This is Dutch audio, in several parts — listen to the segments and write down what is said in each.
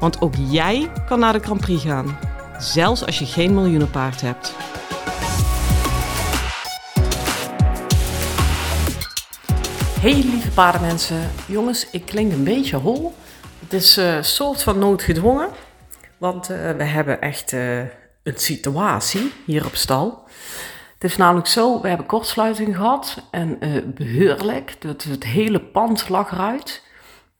Want ook jij kan naar de Grand Prix gaan, zelfs als je geen miljoenenpaard hebt. Hey lieve paardenmensen, jongens, ik klink een beetje hol. Het is een uh, soort van noodgedwongen, want uh, we hebben echt uh, een situatie hier op stal. Het is namelijk zo, we hebben kortsluiting gehad en beheerlijk. Het, het hele pand lag eruit.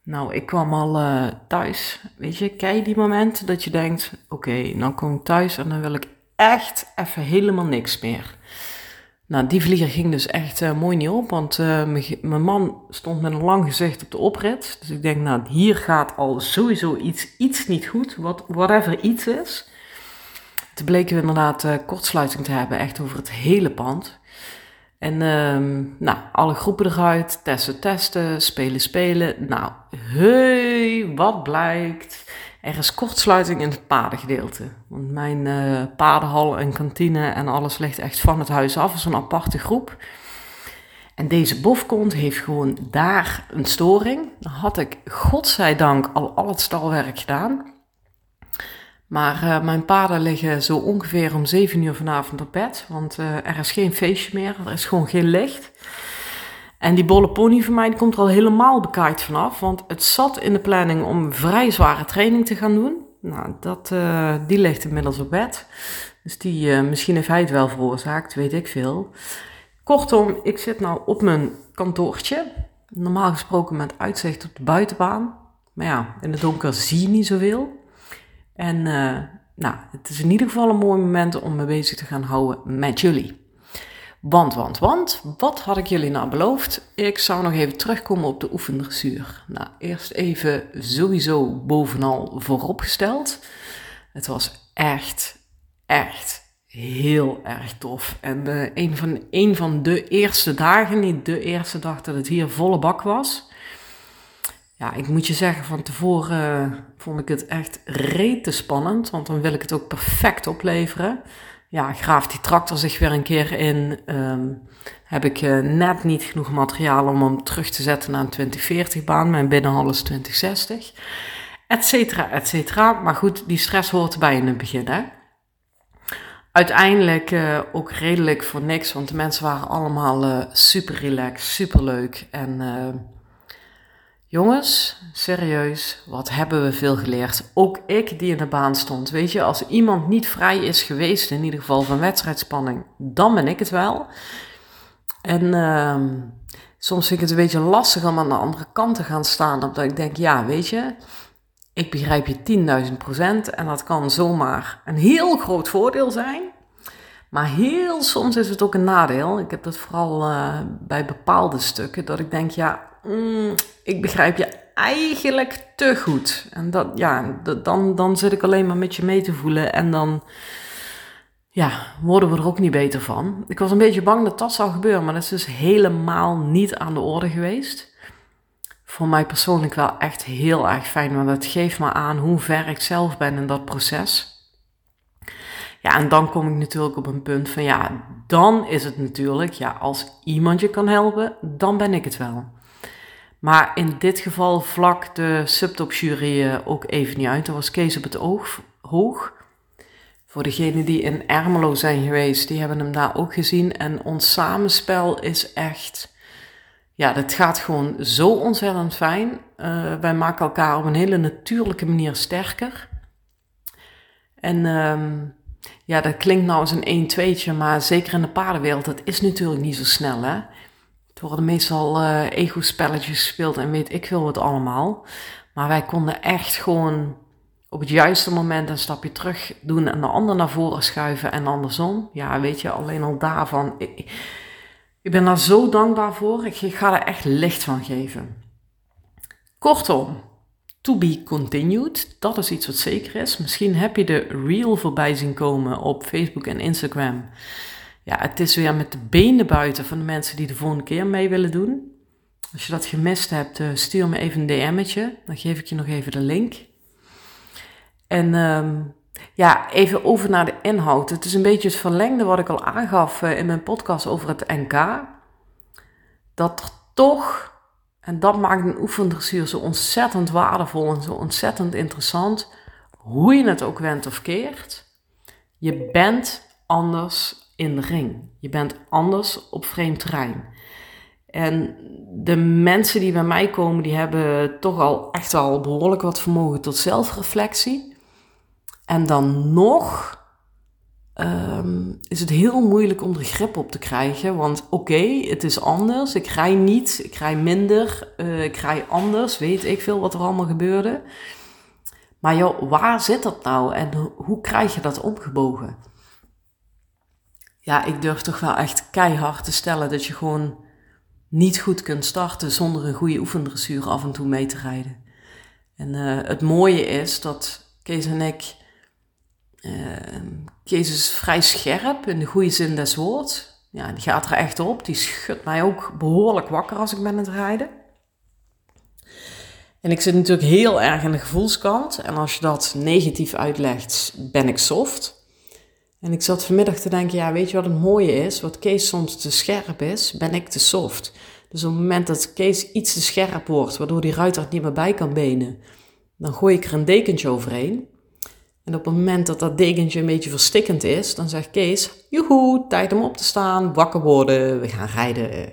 Nou, ik kwam al uh, thuis. Weet je, kijk die momenten dat je denkt: oké, dan kom ik thuis en dan wil ik echt even helemaal niks meer. Nou, die vlieger ging dus echt uh, mooi niet op, want mijn man stond met een lang gezicht op de oprit. Dus ik denk, nou, hier gaat al sowieso iets, iets niet goed, wat, whatever iets is. Toen bleken we inderdaad kortsluiting te hebben, echt over het hele pand. En uh, nou, alle groepen eruit, testen, testen, spelen, spelen. Nou, hey, wat blijkt? Er is kortsluiting in het paardengedeelte. Want mijn uh, paardenhal en kantine en alles ligt echt van het huis af. Is een aparte groep. En deze bofkont heeft gewoon daar een storing. Dan had ik, godzijdank, al al het stalwerk gedaan. Maar uh, mijn paarden liggen zo ongeveer om 7 uur vanavond op bed. Want uh, er is geen feestje meer, er is gewoon geen licht. En die bolle pony van mij die komt er al helemaal bekaaid vanaf. Want het zat in de planning om vrij zware training te gaan doen. Nou, dat, uh, die ligt inmiddels op bed. Dus die, misschien heeft hij het wel veroorzaakt, weet ik veel. Kortom, ik zit nou op mijn kantoortje. Normaal gesproken met uitzicht op de buitenbaan. Maar ja, in het donker zie je niet zoveel. En uh, nou, het is in ieder geval een mooi moment om me bezig te gaan houden met jullie. Want, want, want, wat had ik jullie nou beloofd? Ik zou nog even terugkomen op de oefendressuur. Nou, eerst even sowieso bovenal vooropgesteld. Het was echt, echt heel erg tof. En uh, een, van, een van de eerste dagen, niet de eerste dag dat het hier volle bak was, ja, ik moet je zeggen, van tevoren uh, vond ik het echt rete spannend, want dan wil ik het ook perfect opleveren. Ja, graaft die tractor zich weer een keer in. Um, heb ik uh, net niet genoeg materiaal om hem terug te zetten naar een 2040 baan. Mijn binnenhal is 2060. Etcetera, etcetera. Maar goed, die stress hoort erbij in het begin, hè. Uiteindelijk uh, ook redelijk voor niks, want de mensen waren allemaal super relaxed, super leuk. En Jongens, serieus, wat hebben we veel geleerd. Ook ik die in de baan stond. Weet je, als iemand niet vrij is geweest, in ieder geval van wedstrijdspanning, dan ben ik het wel. En uh, soms vind ik het een beetje lastig om aan de andere kant te gaan staan. Omdat ik denk, ja, weet je, ik begrijp je 10.000 procent. En dat kan zomaar een heel groot voordeel zijn. Maar heel soms is het ook een nadeel. Ik heb dat vooral uh, bij bepaalde stukken. Dat ik denk, ja, mm, ik begrijp je eigenlijk te goed. En dat, ja, dan, dan zit ik alleen maar met je mee te voelen en dan ja, worden we er ook niet beter van. Ik was een beetje bang dat dat zou gebeuren, maar dat is dus helemaal niet aan de orde geweest. Voor mij persoonlijk wel echt heel erg fijn, want het geeft me aan hoe ver ik zelf ben in dat proces. Ja, en dan kom ik natuurlijk op een punt van ja, dan is het natuurlijk, ja, als iemand je kan helpen, dan ben ik het wel. Maar in dit geval vlak de subtopjury uh, ook even niet uit. Dat was Kees op het oog, hoog. Voor degenen die in Ermelo zijn geweest, die hebben hem daar ook gezien. En ons samenspel is echt... Ja, dat gaat gewoon zo ontzettend fijn. Uh, wij maken elkaar op een hele natuurlijke manier sterker. En um, ja, dat klinkt nou als een 1 2 maar zeker in de paardenwereld, dat is natuurlijk niet zo snel, hè. Er worden meestal uh, ego-spelletjes gespeeld en weet ik veel wat allemaal. Maar wij konden echt gewoon op het juiste moment een stapje terug doen en de ander naar voren schuiven en andersom. Ja, weet je, alleen al daarvan. Ik, ik ben daar zo dankbaar voor. Ik, ik ga er echt licht van geven. Kortom, to be continued. Dat is iets wat zeker is. Misschien heb je de reel voorbij zien komen op Facebook en Instagram. Ja, het is weer met de benen buiten van de mensen die de volgende keer mee willen doen. Als je dat gemist hebt, eh, stuur me even een DM'tje. Dan geef ik je nog even de link. En ehm, ja, even over naar de inhoud. Het is een beetje het verlengde wat ik al aangaf eh, in mijn podcast over het NK. Dat er toch, en dat maakt een oefendressuur zo ontzettend waardevol en zo ontzettend interessant, hoe je het ook went of keert, je bent anders in de ring. Je bent anders op vreemd terrein. En de mensen die bij mij komen, die hebben toch al echt al behoorlijk wat vermogen tot zelfreflectie. En dan nog ehm, is het heel moeilijk om er grip op te krijgen. Want oké, het is anders. Ik rij niet, ik rij minder, uh, ik rij anders. Weet ik veel wat er allemaal gebeurde. Maar joh, waar zit dat nou en hoe krijg je dat omgebogen? Ja, ik durf toch wel echt keihard te stellen dat je gewoon niet goed kunt starten zonder een goede oefendressuur af en toe mee te rijden. En uh, het mooie is dat Kees en ik. Uh, Kees is vrij scherp in de goede zin des woords. Ja, die gaat er echt op. Die schudt mij ook behoorlijk wakker als ik ben aan het rijden. En ik zit natuurlijk heel erg in de gevoelskant. En als je dat negatief uitlegt, ben ik soft. En ik zat vanmiddag te denken, ja, weet je wat het mooie is? Wat Kees soms te scherp is, ben ik te soft. Dus op het moment dat Kees iets te scherp wordt, waardoor die ruiter het niet meer bij kan benen, dan gooi ik er een dekentje overheen. En op het moment dat dat dekentje een beetje verstikkend is, dan zegt Kees, joehoe, tijd om op te staan, wakker worden, we gaan rijden.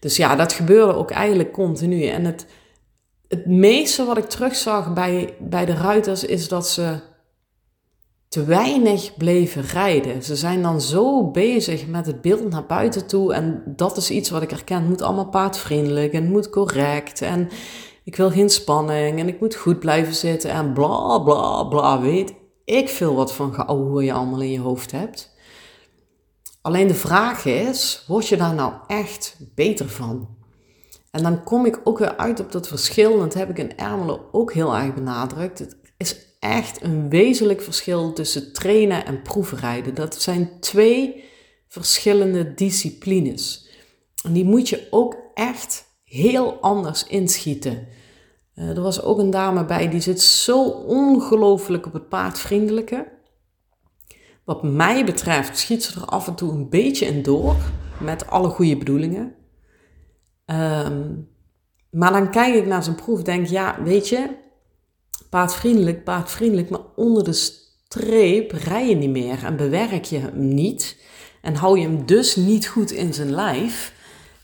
Dus ja, dat gebeurde ook eigenlijk continu. En het, het meeste wat ik terugzag bij, bij de ruiters is dat ze te weinig bleven rijden. Ze zijn dan zo bezig met het beeld naar buiten toe. En dat is iets wat ik herken. Het moet allemaal paardvriendelijk en moet correct. En ik wil geen spanning en ik moet goed blijven zitten. En bla bla bla. Weet ik veel wat van geouwe je allemaal in je hoofd hebt. Alleen de vraag is: word je daar nou echt beter van? En dan kom ik ook weer uit op dat verschil. En dat heb ik in Ermelo ook heel erg benadrukt. Het is echt een wezenlijk verschil tussen trainen en proefrijden. Dat zijn twee verschillende disciplines. En die moet je ook echt heel anders inschieten. Uh, er was ook een dame bij die zit zo ongelooflijk op het paardvriendelijke. Wat mij betreft schiet ze er af en toe een beetje in door, met alle goede bedoelingen. Um, maar dan kijk ik naar zijn proef, denk ja, weet je, paardvriendelijk, paardvriendelijk, maar onder de streep rij je niet meer en bewerk je hem niet en hou je hem dus niet goed in zijn lijf.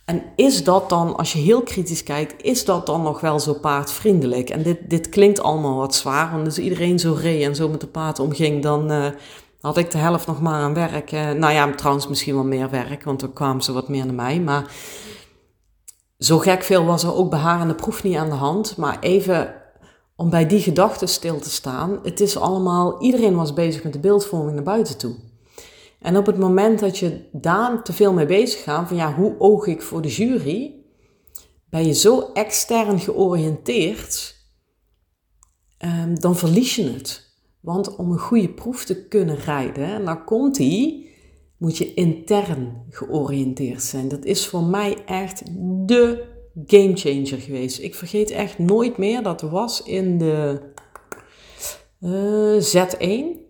En is dat dan, als je heel kritisch kijkt, is dat dan nog wel zo paardvriendelijk? En dit, dit klinkt allemaal wat zwaar, want als iedereen zo reed en zo met de paard omging, dan uh, had ik de helft nog maar aan werk. Uh, nou ja, trouwens misschien wel meer werk, want dan kwamen ze wat meer naar mij. Maar zo gek veel was er ook bij proef niet aan de hand. Maar even om bij die gedachten stil te staan. Het is allemaal, iedereen was bezig met de beeldvorming naar buiten toe. En op het moment dat je daar te veel mee bezig gaat, van ja, hoe oog ik voor de jury, ben je zo extern georiënteerd, um, dan verlies je het. Want om een goede proef te kunnen rijden, en dan komt die, moet je intern georiënteerd zijn. Dat is voor mij echt de gamechanger geweest. Ik vergeet echt nooit meer, dat was in de uh, Z1.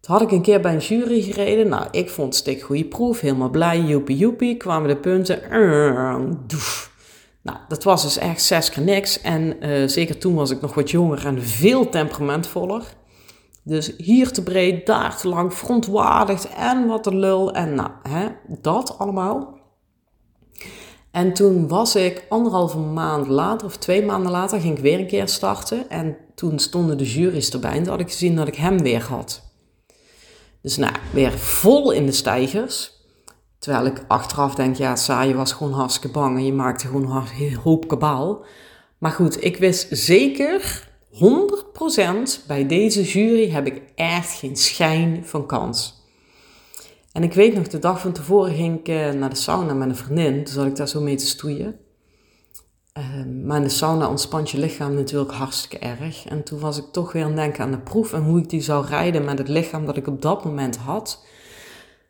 Toen had ik een keer bij een jury gereden. Nou, ik vond stik goede proef, helemaal blij, joepie joepie. Kwamen de punten, doef. Nou, dat was dus echt zes keer niks. En uh, zeker toen was ik nog wat jonger en veel temperamentvoller. Dus hier te breed, daar te lang, verontwaardigd en wat een lul. En nou, hè, dat allemaal. En toen was ik anderhalve maand later, of twee maanden later, ging ik weer een keer starten. En toen stonden de jury's erbij en toen had ik gezien dat ik hem weer had. Dus nou, weer vol in de stijgers. Terwijl ik achteraf denk, ja, saai, was gewoon hartstikke bang en je maakte gewoon een hoop kabaal. Maar goed, ik wist zeker 100% bij deze jury heb ik echt geen schijn van kans. En ik weet nog, de dag van tevoren ging ik eh, naar de sauna met een vriendin. Toen zat ik daar zo mee te stoeien. Ehm, maar in de sauna ontspant je lichaam natuurlijk hartstikke erg. En toen was ik toch weer aan het denken aan de proef en hoe ik die zou rijden met het lichaam dat ik op dat moment had.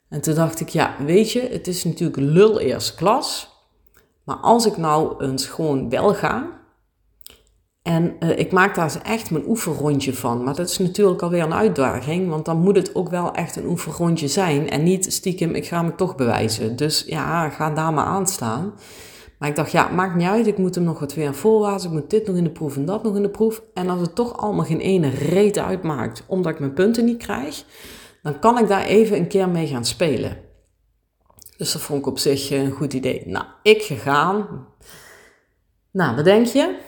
En toen dacht ik, ja, weet je, het is natuurlijk lul eerste klas. Maar als ik nou eens gewoon wel ga. En uh, ik maak daar echt mijn oefenrondje van. Maar dat is natuurlijk alweer een uitdaging. Want dan moet het ook wel echt een oefenrondje zijn. En niet stiekem, ik ga me toch bewijzen. Dus ja, ga daar maar aan staan. Maar ik dacht, ja, maakt niet uit. Ik moet hem nog wat weer voorwaarts. Ik moet dit nog in de proef en dat nog in de proef. En als het toch allemaal geen ene reet uitmaakt, omdat ik mijn punten niet krijg, dan kan ik daar even een keer mee gaan spelen. Dus dat vond ik op zich een goed idee. Nou, ik gegaan. Nou, wat denk je?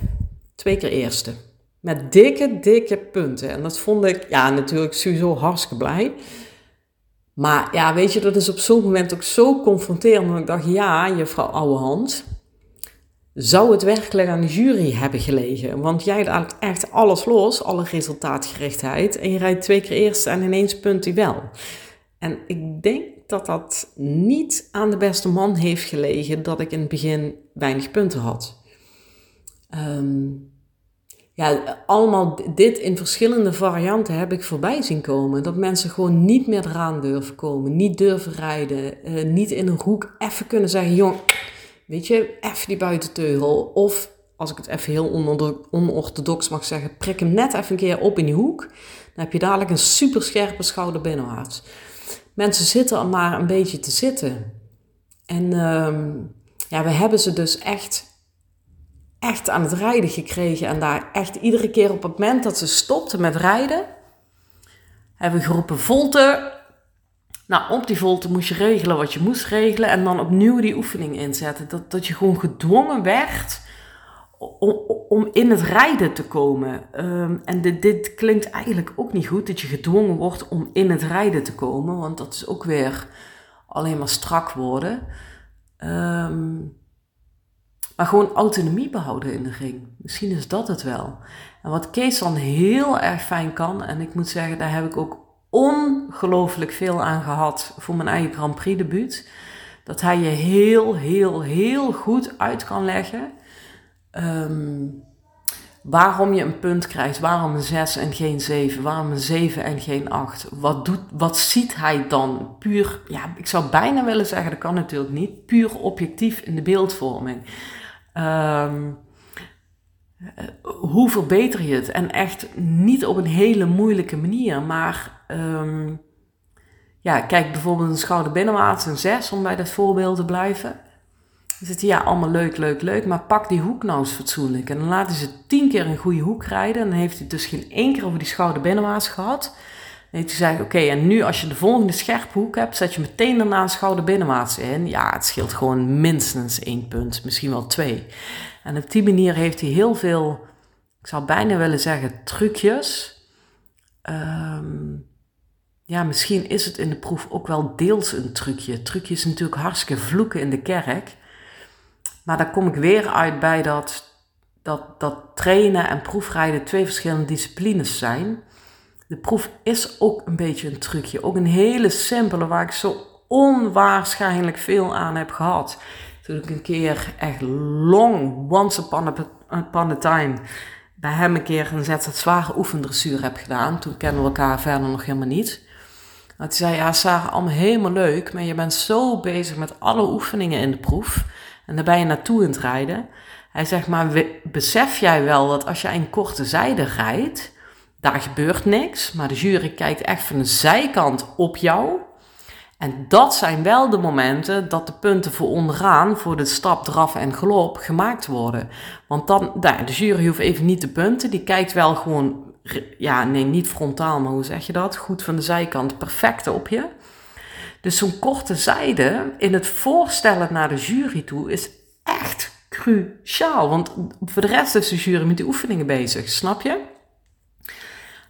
Twee keer eerste. Met dikke, dikke punten. En dat vond ik, ja, natuurlijk sowieso hartstikke blij. Maar ja, weet je, dat is op zo'n moment ook zo confronterend. Want ik dacht, ja, juffrouw Ouwehand, zou het werkelijk aan de jury hebben gelegen? Want jij laat echt alles los, alle resultaatgerichtheid. En je rijdt twee keer eerst en ineens punt hij wel. En ik denk dat dat niet aan de beste man heeft gelegen dat ik in het begin weinig punten had. Ehm, ja, allemaal dit in verschillende varianten heb ik voorbij zien komen. Dat mensen gewoon niet meer eraan durven komen, niet durven rijden, uh, niet in een hoek even kunnen zeggen: jong, weet je, even die buitenteugel. Of als ik het even heel onorthodox mag zeggen, prik hem net even een keer op in die hoek. Dan heb je dadelijk een super scherpe schouder binnenwaarts. Mensen zitten al maar een beetje te zitten. En uh, ja, we hebben ze dus echt, echt aan het rijden gekregen. En daar echt iedere keer op het moment dat ze stopten met rijden, hebben we geroepen volte. Nou, op die volte moest je regelen wat je moest regelen en dan opnieuw die oefening inzetten. Dat, dat je gewoon gedwongen werd om, in het rijden te komen. Um, en dit, klinkt eigenlijk ook niet goed, dat je gedwongen wordt om in het rijden te komen, want dat is ook weer alleen maar strak worden. Um, maar gewoon autonomie behouden in de ring. Misschien is dat het wel. En wat Kees dan heel erg fijn kan, en ik moet zeggen, daar heb ik ook ongelooflijk veel aan gehad voor mijn eigen Grand Prix debuut. Dat hij je heel, heel, heel goed uit kan leggen um, waarom je een punt krijgt, waarom een 6 en geen 7, waarom een 7 en geen 8. Wat, doet, wat ziet hij dan puur, ja, ik zou bijna willen zeggen, dat kan natuurlijk niet, puur objectief in de beeldvorming. Um, hoe verbeter je het? En echt niet op een hele moeilijke manier, maar um, ja, kijk bijvoorbeeld een schouder binnenwaarts, een 6, om bij dat voorbeeld te blijven. Dan zit ja, allemaal leuk, leuk, leuk, maar pak die hoek nou eens fatsoenlijk. En dan laten ze tien keer een goede hoek rijden. En dan heeft hij dus geen één keer over die schouder binnenwaarts gehad. Heeft hij gezegd, oké, en nu als je de volgende scherpe hoek hebt, zet je meteen daarna een schouder binnenwaarts in. Ja, het scheelt gewoon minstens één punt, misschien wel twee. En op die manier heeft hij heel veel, ik zou bijna willen zeggen, trucjes. Um, ja, misschien is het in de proef ook wel deels een trucje. Trucje is natuurlijk hartstikke vloeken in de kerk. Maar dan kom ik weer uit bij dat, dat, dat trainen en proefrijden twee verschillende disciplines zijn. De proef is ook een beetje een trucje. Ook een hele simpele waar ik zo onwaarschijnlijk veel aan heb gehad. Toen ik een keer echt long, once upon a, time, bij hem een keer een zet zware oefendressuur heb gedaan. Toen kennen we elkaar verder nog helemaal niet. hij zei, ja Sarah, allemaal helemaal leuk, maar je bent zo bezig met alle oefeningen in de proef en daar ben je naartoe in het rijden. Hij zegt, maar besef jij wel dat als jij een korte zijde rijdt, daar gebeurt niks, maar de jury kijkt echt van de zijkant op jou. En dat zijn wel de momenten dat de punten voor onderaan, voor de stap, draf en galop, gemaakt worden. Want dan, de jury hoeft even niet de punten, die kijkt wel gewoon, ja, nee, niet frontaal, maar hoe zeg je dat? Goed van de zijkant, perfect op je. Dus zo'n korte zijde in het voorstellen naar de jury toe is echt cruciaal. Want voor de rest is de jury met die oefeningen bezig, snap je?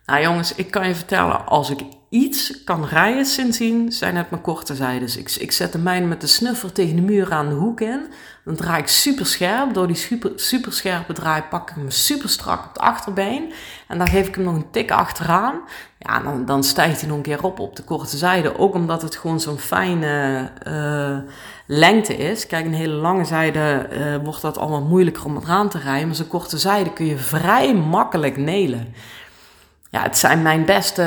Nou jongens, ik kan je vertellen, als ik iets kan rijden sindsdien, zijn het mijn korte zijdes. Ik, ik zet de mijne met de snuffer tegen de muur aan de hoek in. Dan draai ik super scherp. Door die super, super scherpe draai pak ik hem super strak op het achterbeen. En dan geef ik hem nog een tik achteraan. Ja, dan, dan stijgt hij nog een keer op op de korte zijde. Ook omdat het gewoon zo'n fijne uh, lengte is. Kijk, een hele lange zijde uh, wordt dat allemaal moeilijker om eraan te rijden. Maar zo'n korte zijde kun je vrij makkelijk nelen ja, het zijn mijn beste,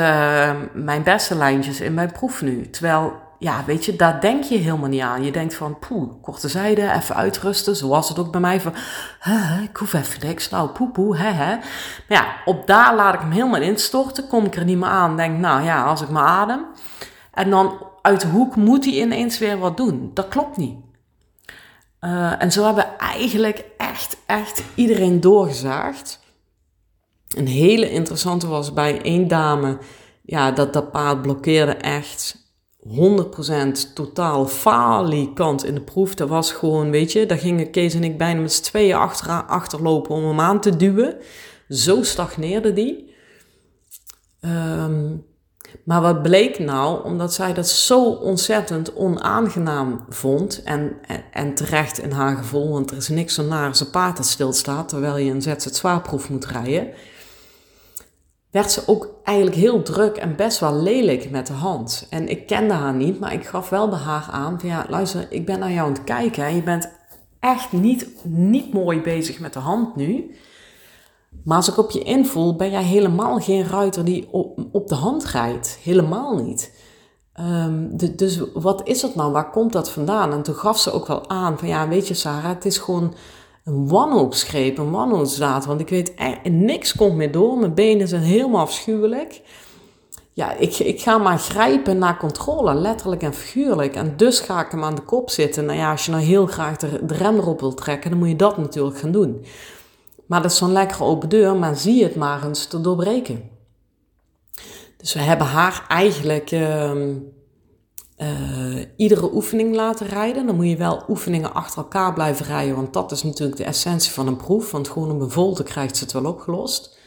mijn beste lijntjes in mijn proef nu. Terwijl, ja, weet je, daar denk je helemaal niet aan. Je denkt van, poeh, korte zijde, even uitrusten. Zo was het ook bij mij van, ik hoef even niks. Nou, poe, poe, hè, hè. Maar ja, op daar laat ik hem helemaal instorten. Kom ik er niet meer aan. Denk, nou ja, als ik maar adem. En dan uit de hoek moet hij ineens weer wat doen. Dat klopt niet. Uh, en zo hebben eigenlijk echt, echt iedereen doorgezaagd. Een hele interessante was bij één dame, ja, dat dat paard blokkeerde echt 100% totaal falikant in de proef. Dat was gewoon, weet je, daar gingen Kees en ik bijna met z'n tweeën achter, achterlopen om hem aan te duwen. Zo stagneerde die. Um, maar wat bleek nou, omdat zij dat zo ontzettend onaangenaam vond, en, en, terecht in haar gevoel, want er is niks zo naar als een paard dat stilstaat terwijl je een ZZ-zwaarproef moet rijden werd ze ook eigenlijk heel druk en best wel lelijk met de hand. En ik kende haar niet, maar ik gaf wel bij haar aan van ja, luister, ik ben naar jou aan het kijken en je bent echt niet, niet mooi bezig met de hand nu. Maar als ik op je invoel, ben jij helemaal geen ruiter die op, op de hand rijdt. Helemaal niet. De, dus wat is het nou? Waar komt dat vandaan? En toen gaf ze ook wel aan van ja, weet je Sarah, het is gewoon een wanhoopsgreep, een wanhoopsdaad. Want ik weet, niks komt meer door. Mijn benen zijn helemaal afschuwelijk. Ja, ik, ik ga maar grijpen naar controle, letterlijk en figuurlijk. En dus ga ik hem aan de kop zitten. Nou ja, als je nou heel graag de, de rem erop wilt trekken, dan moet je dat natuurlijk gaan doen. Maar dat is zo'n lekkere open deur, maar zie het maar eens te doorbreken. Dus we hebben haar eigenlijk... Uh, uh, iedere oefening laten rijden. Dan moet je wel oefeningen achter elkaar blijven rijden, want dat is natuurlijk de essentie van een proef. Want gewoon op een volte krijgt ze het wel opgelost.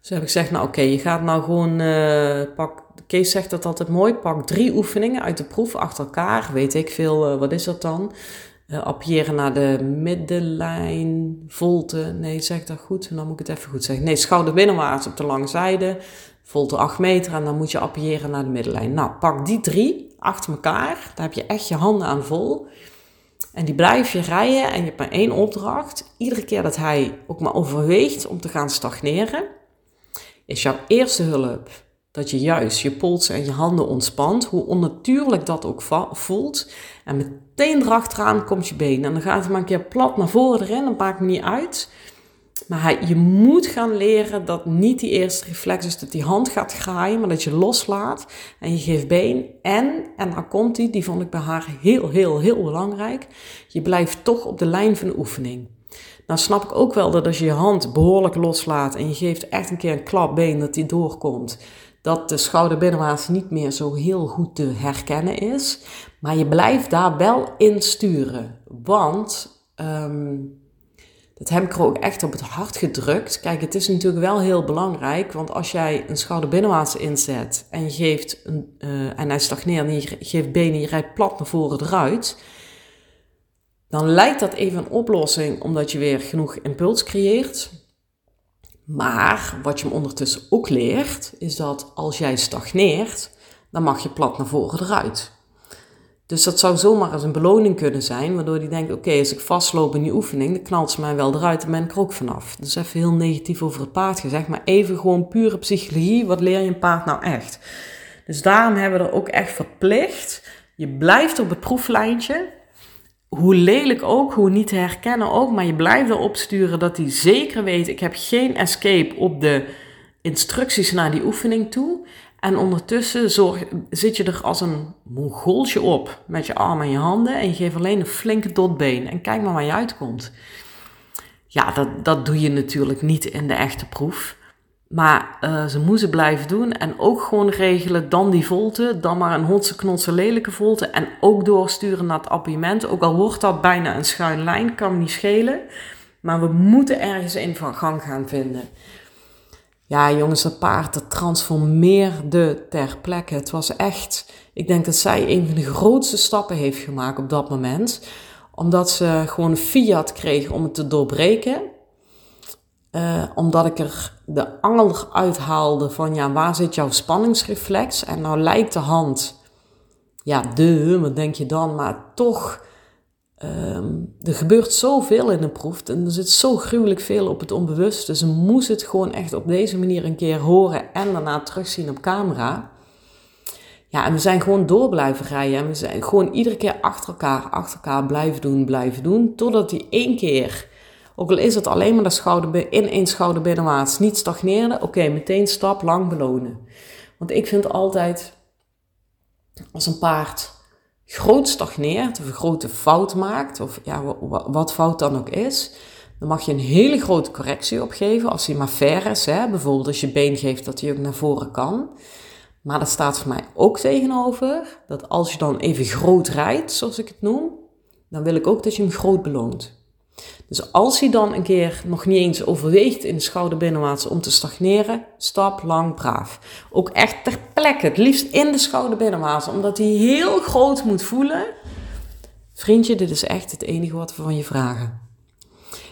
Dus heb ik gezegd, nou oké, je gaat nou gewoon, uh, pak, Kees zegt dat altijd mooi, pak drie oefeningen uit de proef achter elkaar. Weet ik veel, uh, wat is dat dan? Uh, appiëren naar de middenlijn, volte, nee zeg dat goed, dan moet ik het even goed zeggen. Nee, schouder binnenwaarts op de lange zijde, volte 8 meter en dan moet je appiëren naar de middenlijn. Nou, pak die drie achter elkaar. Daar heb je echt je handen aan vol. En die blijf je rijden en je hebt maar één opdracht. Iedere keer dat hij ook maar overweegt om te gaan stagneren, is jouw eerste hulp dat je juist je pols en je handen ontspant, hoe onnatuurlijk dat ook voelt. En meteen erachteraan komt je been. En dan gaat het maar een keer plat naar voren erin, dat maakt niet uit. Maar je moet gaan leren dat niet die eerste reflex is dat die hand gaat graaien, maar dat je loslaat en je geeft been. En, en dan komt die, die vond ik bij haar heel, heel, heel belangrijk. Je blijft toch op de lijn van de oefening. Nou snap ik ook wel dat als je je hand behoorlijk loslaat en je geeft echt een keer een klapbeen dat die doorkomt, dat de schouderbinnenwaarts niet meer zo heel goed te herkennen is. Maar je blijft daar wel in sturen. Want um, dat heb ik er ook echt op het hart gedrukt. Kijk, het is natuurlijk wel heel belangrijk, want als jij een schouder binnenwaarts inzet en je geeft een, uh, en hij stagneert en je geeft benen, je rijdt plat naar voren eruit, dan lijkt dat even een oplossing omdat je weer genoeg impuls creëert. Maar wat je hem ondertussen ook leert, is dat als jij stagneert, dan mag je plat naar voren eruit. Dus dat zou zomaar als een beloning kunnen zijn, waardoor die denkt: oké, als ik vastloop in die oefening, dan knalt ze mij wel eruit en ben ik er ook vanaf. Dus even heel negatief over het paard gezegd, maar even gewoon pure psychologie. Wat leer je een paard nou echt? Dus daarom hebben we er ook echt verplicht. Je blijft op het proeflijntje. Hoe lelijk ook, hoe niet te herkennen ook, maar je blijft erop sturen dat hij zeker weet: ik heb geen escape op de instructies naar die oefening toe. En ondertussen zit je er als een mongooltje op met je armen en je handen en je geeft alleen een flinke dotbeen en kijk maar waar je uitkomt. Ja, dat, dat doe je natuurlijk niet in de echte proef. Maar uh, ze moeten blijven doen en ook gewoon regelen dan die volte, dan maar een hotse knotse lelijke volte en ook doorsturen naar het appiëment. Ook al wordt dat bijna een schuin lijn, kan niet schelen. Maar we moeten ergens een van gang gaan vinden. Ja, jongens, dat paard dat transformeerde ter plekke. Het was echt, ik denk dat zij een van de grootste stappen heeft gemaakt op dat moment. Omdat ze gewoon fiat kreeg om het te doorbreken. Uh, omdat ik er de angel uithaalde van, ja, waar zit jouw spanningsreflex? En nou lijkt de hand, ja, de, wat denk je dan? Maar toch Um, er gebeurt zoveel in een proef en er zit zo gruwelijk veel op het onbewust. Dus ze moest het gewoon echt op deze manier een keer horen en daarna terugzien op camera. Ja, en we zijn gewoon door blijven rijden. En we zijn gewoon iedere keer achter elkaar, achter elkaar blijven doen, blijven doen. Totdat die één keer, ook al is het alleen maar de schouder, in één schouder binnenwaarts, niet stagneerde. Oké, meteen stap, lang belonen. Want ik vind altijd, als een paard groot stagneert of een grote fout maakt, of ja, wat fout dan ook is, dan mag je een hele grote correctie opgeven als hij maar ver is. Hè? Bijvoorbeeld als je been geeft dat hij ook naar voren kan. Maar er staat voor mij ook tegenover dat als je dan even groot rijdt, zoals ik het noem, dan wil ik ook dat je hem groot beloont. Dus als hij dan een keer nog niet eens overweegt in de schouderbinnenwaarts om te stagneren, stap lang braaf. Ook echt ter plekke, het liefst in de schouderbinnenwaarts, omdat hij heel groot moet voelen. Vriendje, dit is echt het enige wat we van je vragen.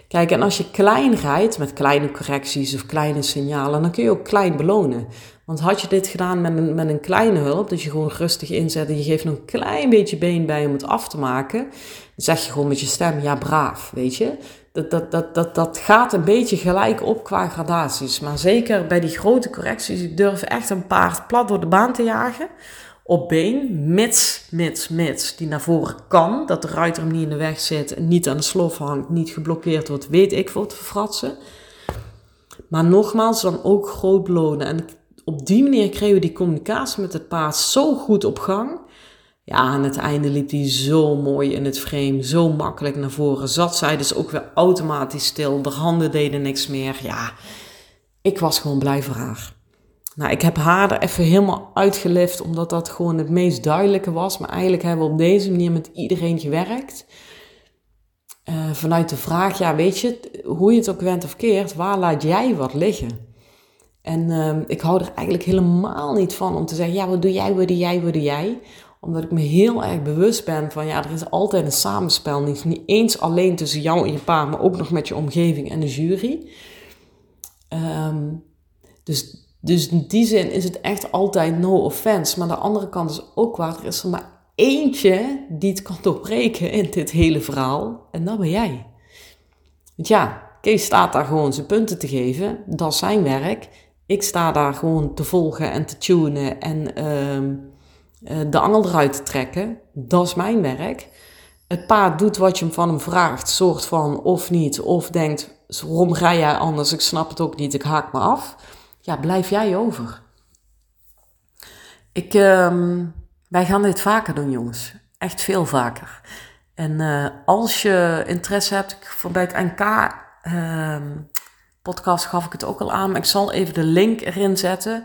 Kijk, en als je klein rijdt met kleine correcties of kleine signalen, dan kun je ook klein belonen. Want had je dit gedaan met een, met een kleine hulp, dat je gewoon rustig inzet en je geeft nog een klein beetje been bij om het af te maken, zeg je gewoon met je stem, ja braaf, weet je. Dat, dat, dat, dat, dat gaat een beetje gelijk op qua gradaties. Maar zeker bij die grote correcties, ik durf echt een paard plat door de baan te jagen op been, mits, mits, mits, die naar voren kan, dat de ruiter hem niet in de weg zit, niet aan de slof hangt, niet geblokkeerd wordt, weet ik voor te verfratsen. Maar nogmaals, dan ook groot belonen. En op die manier kregen we die communicatie met het paard zo goed op gang. Ja, aan het einde liep hij zo mooi in het frame, zo makkelijk naar voren. Zat zij dus ook weer automatisch stil, de handen deden niks meer. Ja, ik was gewoon blij voor haar. Nou, ik heb haar er even helemaal uitgelift, omdat dat gewoon het meest duidelijke was. Maar eigenlijk hebben we op deze manier met iedereen gewerkt. Uh, vanuit de vraag, ja, weet je, hoe je het ook went of keert, waar laat jij wat liggen? En uh, ik hou er eigenlijk helemaal niet van om te zeggen, ja, wat doe jij, wat doe jij, wat doe jij? Omdat ik me heel erg bewust ben van, ja, er is altijd een samenspel. Niet, niet eens alleen tussen jou en je pa, maar ook nog met je omgeving en de jury. Um, dus dus in die zin is het echt altijd no offense. Maar de andere kant is ook waar. Er is er maar eentje die het kan doorbreken in dit hele verhaal. En dat ben jij. Want ja, Kees staat daar gewoon zijn punten te geven. Dat is zijn werk. Ik sta daar gewoon te volgen en te tunen en uh, de angel eruit te trekken. Dat is mijn werk. Het paard doet wat je hem van hem vraagt. Soort van of niet. Of denkt, waarom ga jij anders? Ik snap het ook niet. Ik haak me af ja, blijf jij over. Ik, um, wij gaan dit vaker doen, jongens. Echt veel vaker. En uh, als je interesse hebt, bij het NK ehm, podcast gaf ik het ook al aan, maar ik zal even de link erin zetten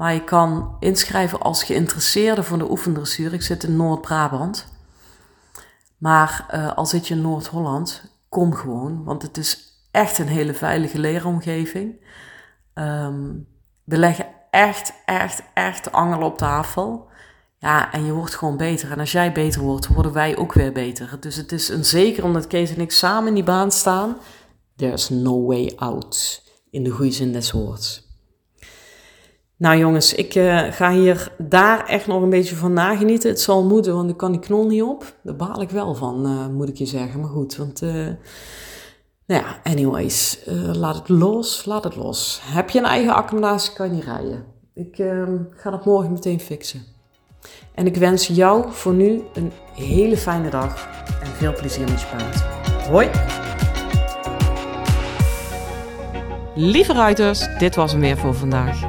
waar je kan inschrijven als geïnteresseerde voor de oefendressuur. Ik zit in Noord-Brabant. Maar uh, al zit je in Noord-Holland, kom gewoon, want het is echt een hele veilige leeromgeving. Um, we leggen echt, echt, echt de angel op tafel. Ja, en je wordt gewoon beter. En als jij beter wordt, worden wij ook weer beter. Dus het is een zeker omdat Kees en ik samen in die baan staan. There's no way out. In de goede zin des woords. Nou jongens, ik uh, ga hier daar echt nog een beetje van nagenieten. Het zal moeten, want ik kan die knol niet op. Daar baal ik wel van, uh, moet ik je zeggen. Maar goed, want... Uh, nou ja, anyways, laat het los, laat het los. Heb je een eigen accommodatie, kan je rijden. Ik uh, ga dat morgen meteen fixen. En ik wens jou voor nu een hele fijne dag en veel plezier met je paard. Hoi! Lieve ruiters, dit was hem weer voor vandaag.